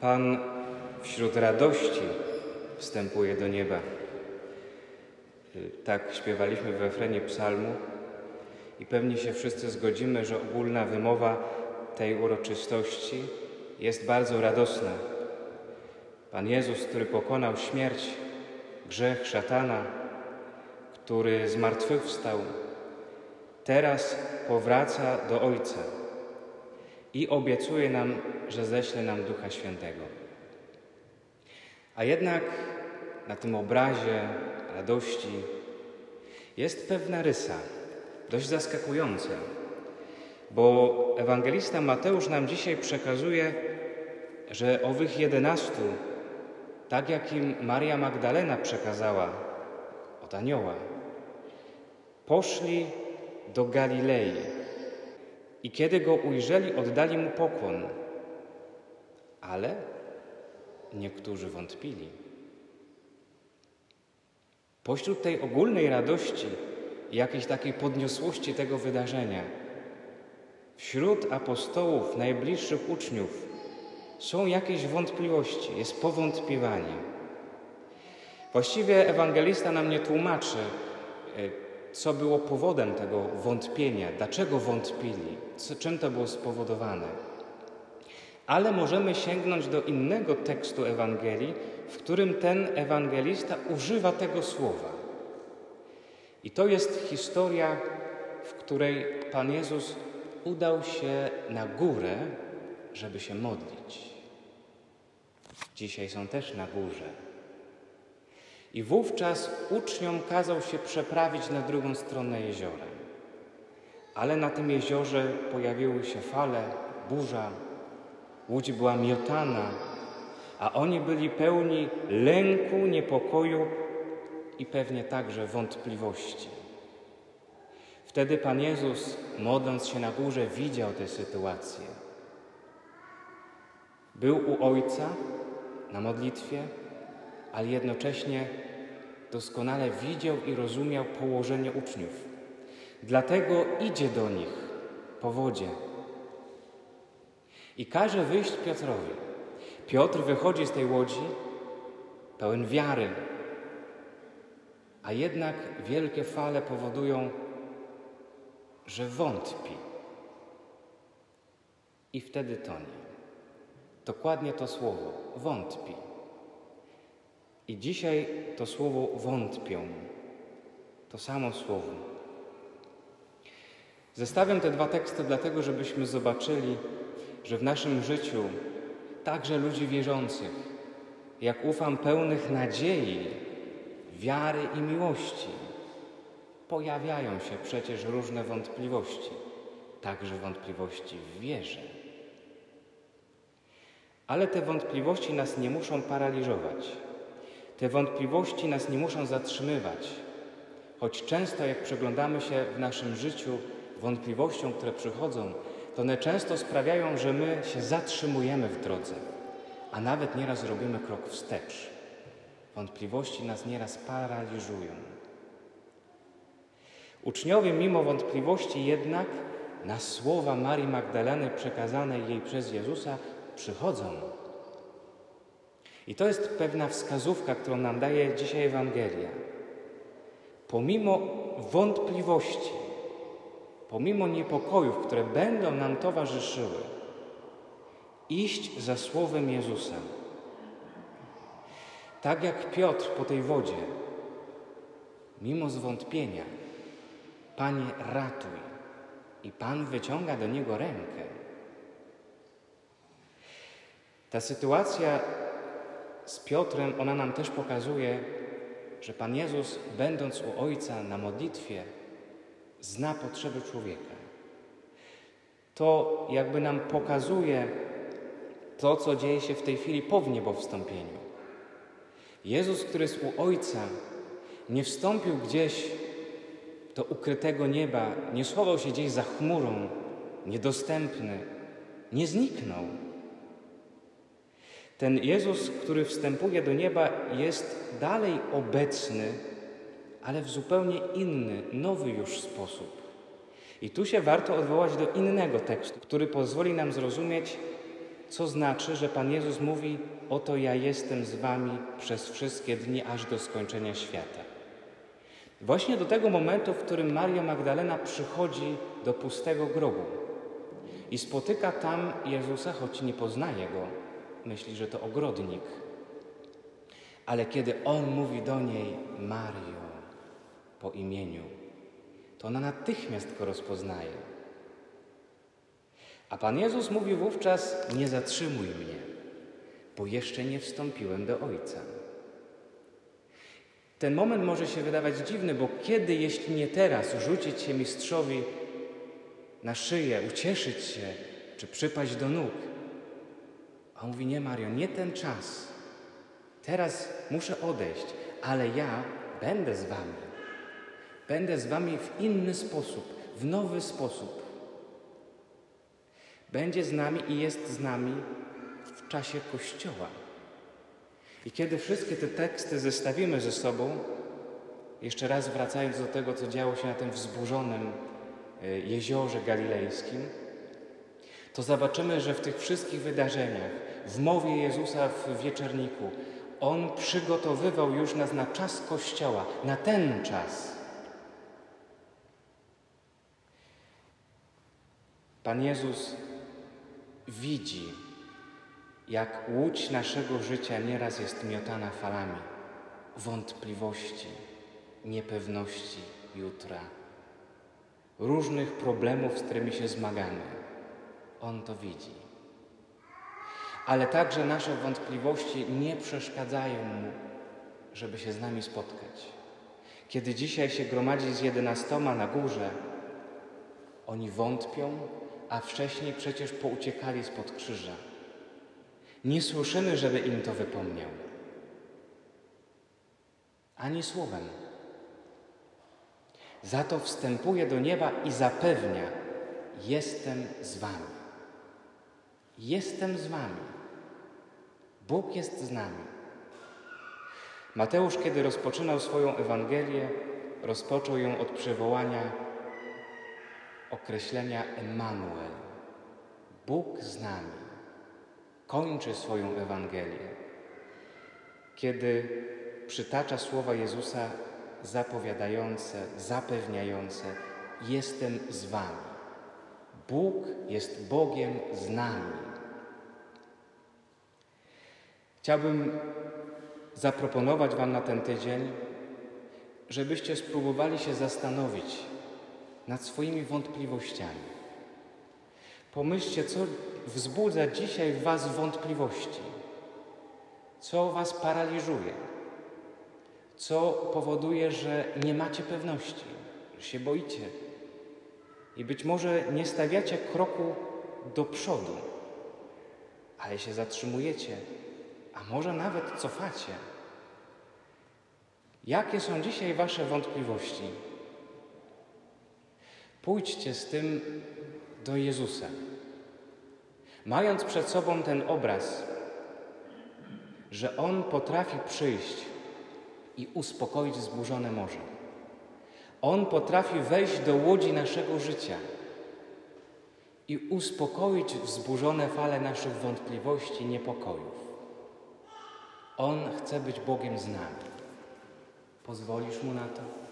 Pan wśród radości wstępuje do nieba. Tak śpiewaliśmy w refrenie psalmu i pewnie się wszyscy zgodzimy, że ogólna wymowa tej uroczystości jest bardzo radosna. Pan Jezus, który pokonał śmierć, grzech szatana, który zmartwychwstał, teraz powraca do Ojca i obiecuje nam, że ześle nam Ducha Świętego. A jednak na tym obrazie radości jest pewna rysa, dość zaskakująca, bo ewangelista Mateusz nam dzisiaj przekazuje, że owych jedenastu, tak jak im Maria Magdalena przekazała od anioła, poszli do Galilei i kiedy go ujrzeli, oddali mu pokłon, ale niektórzy wątpili. Pośród tej ogólnej radości jakiejś takiej podniosłości tego wydarzenia, wśród apostołów, najbliższych uczniów, są jakieś wątpliwości, jest powątpiewanie. Właściwie ewangelista nam nie tłumaczy, e, co było powodem tego wątpienia, dlaczego wątpili, czym to było spowodowane. Ale możemy sięgnąć do innego tekstu Ewangelii, w którym ten ewangelista używa tego słowa. I to jest historia, w której Pan Jezus udał się na górę, żeby się modlić. Dzisiaj są też na górze. I wówczas uczniom kazał się przeprawić na drugą stronę jeziora. Ale na tym jeziorze pojawiły się fale, burza, łódź była miotana, a oni byli pełni lęku, niepokoju i pewnie także wątpliwości. Wtedy Pan Jezus, modląc się na górze, widział tę sytuację. Był u Ojca na modlitwie, ale jednocześnie doskonale widział i rozumiał położenie uczniów. Dlatego idzie do nich po wodzie i każe wyjść Piotrowi. Piotr wychodzi z tej łodzi pełen wiary, a jednak wielkie fale powodują, że wątpi. I wtedy tonie. Dokładnie to słowo wątpi. I dzisiaj to słowo wątpią. To samo słowo. Zestawiam te dwa teksty dlatego, żebyśmy zobaczyli, że w naszym życiu, także ludzi wierzących, jak ufam pełnych nadziei, wiary i miłości, pojawiają się przecież różne wątpliwości, także wątpliwości w wierze. Ale te wątpliwości nas nie muszą paraliżować. Te wątpliwości nas nie muszą zatrzymywać, choć często, jak przyglądamy się w naszym życiu wątpliwościom, które przychodzą, to one często sprawiają, że my się zatrzymujemy w drodze, a nawet nieraz robimy krok wstecz. Wątpliwości nas nieraz paraliżują. Uczniowie, mimo wątpliwości, jednak na słowa Marii Magdaleny przekazane jej przez Jezusa przychodzą. I to jest pewna wskazówka, którą nam daje dzisiaj Ewangelia. Pomimo wątpliwości, pomimo niepokojów, które będą nam towarzyszyły, iść za słowem Jezusa. Tak jak Piotr po tej wodzie, mimo zwątpienia, Panie, ratuj. I Pan wyciąga do niego rękę. Ta sytuacja z Piotrem, ona nam też pokazuje, że Pan Jezus, będąc u Ojca na modlitwie, zna potrzeby człowieka. To jakby nam pokazuje to, co dzieje się w tej chwili po wniebowstąpieniu. Jezus, który jest u Ojca, nie wstąpił gdzieś do ukrytego nieba, nie schował się gdzieś za chmurą, niedostępny, nie zniknął. Ten Jezus, który wstępuje do nieba, jest dalej obecny, ale w zupełnie inny, nowy już sposób. I tu się warto odwołać do innego tekstu, który pozwoli nam zrozumieć, co znaczy, że Pan Jezus mówi: Oto ja jestem z Wami przez wszystkie dni, aż do skończenia świata. Właśnie do tego momentu, w którym Maria Magdalena przychodzi do pustego grobu i spotyka tam Jezusa, choć nie poznaje go, myśli, że to ogrodnik. Ale kiedy on mówi do niej Mario po imieniu, to ona natychmiast go rozpoznaje. A Pan Jezus mówi wówczas: Nie zatrzymuj mnie, bo jeszcze nie wstąpiłem do Ojca. Ten moment może się wydawać dziwny, bo kiedy, jeśli nie teraz, rzucić się mistrzowi na szyję, ucieszyć się, czy przypaść do nóg? A on mówi: Nie, Mario, nie ten czas. Teraz muszę odejść, ale ja będę z Wami. Będę z Wami w inny sposób, w nowy sposób. Będzie z nami i jest z nami w czasie Kościoła. I kiedy wszystkie te teksty zestawimy ze sobą, jeszcze raz wracając do tego, co działo się na tym wzburzonym e, jeziorze galilejskim, to zobaczymy, że w tych wszystkich wydarzeniach, w mowie Jezusa w wieczerniku, On przygotowywał już nas na czas Kościoła, na ten czas. Pan Jezus widzi, jak łódź naszego życia nieraz jest miotana falami wątpliwości, niepewności jutra, różnych problemów, z którymi się zmagamy. On to widzi. Ale także nasze wątpliwości nie przeszkadzają mu, żeby się z nami spotkać. Kiedy dzisiaj się gromadzi z jedenastoma na górze, oni wątpią, a wcześniej przecież pouciekali spod krzyża. Nie słyszymy, żeby im to wypomniał. Ani słowem. Za to wstępuje do nieba i zapewnia: Jestem z Wami. Jestem z Wami. Bóg jest z nami. Mateusz, kiedy rozpoczynał swoją Ewangelię, rozpoczął ją od przywołania określenia Emmanuel. Bóg z nami kończy swoją Ewangelię, kiedy przytacza słowa Jezusa zapowiadające, zapewniające: Jestem z Wami. Bóg jest Bogiem z nami. Chciałbym zaproponować Wam na ten tydzień, żebyście spróbowali się zastanowić nad swoimi wątpliwościami. Pomyślcie, co wzbudza dzisiaj w Was wątpliwości, co Was paraliżuje, co powoduje, że nie macie pewności, że się boicie i być może nie stawiacie kroku do przodu, ale się zatrzymujecie, a może nawet cofacie. Jakie są dzisiaj Wasze wątpliwości? Pójdźcie z tym do Jezusa. Mając przed sobą ten obraz, że On potrafi przyjść i uspokoić zburzone morze. On potrafi wejść do łodzi naszego życia i uspokoić wzburzone fale naszych wątpliwości, niepokojów. On chce być Bogiem z nami. Pozwolisz Mu na to?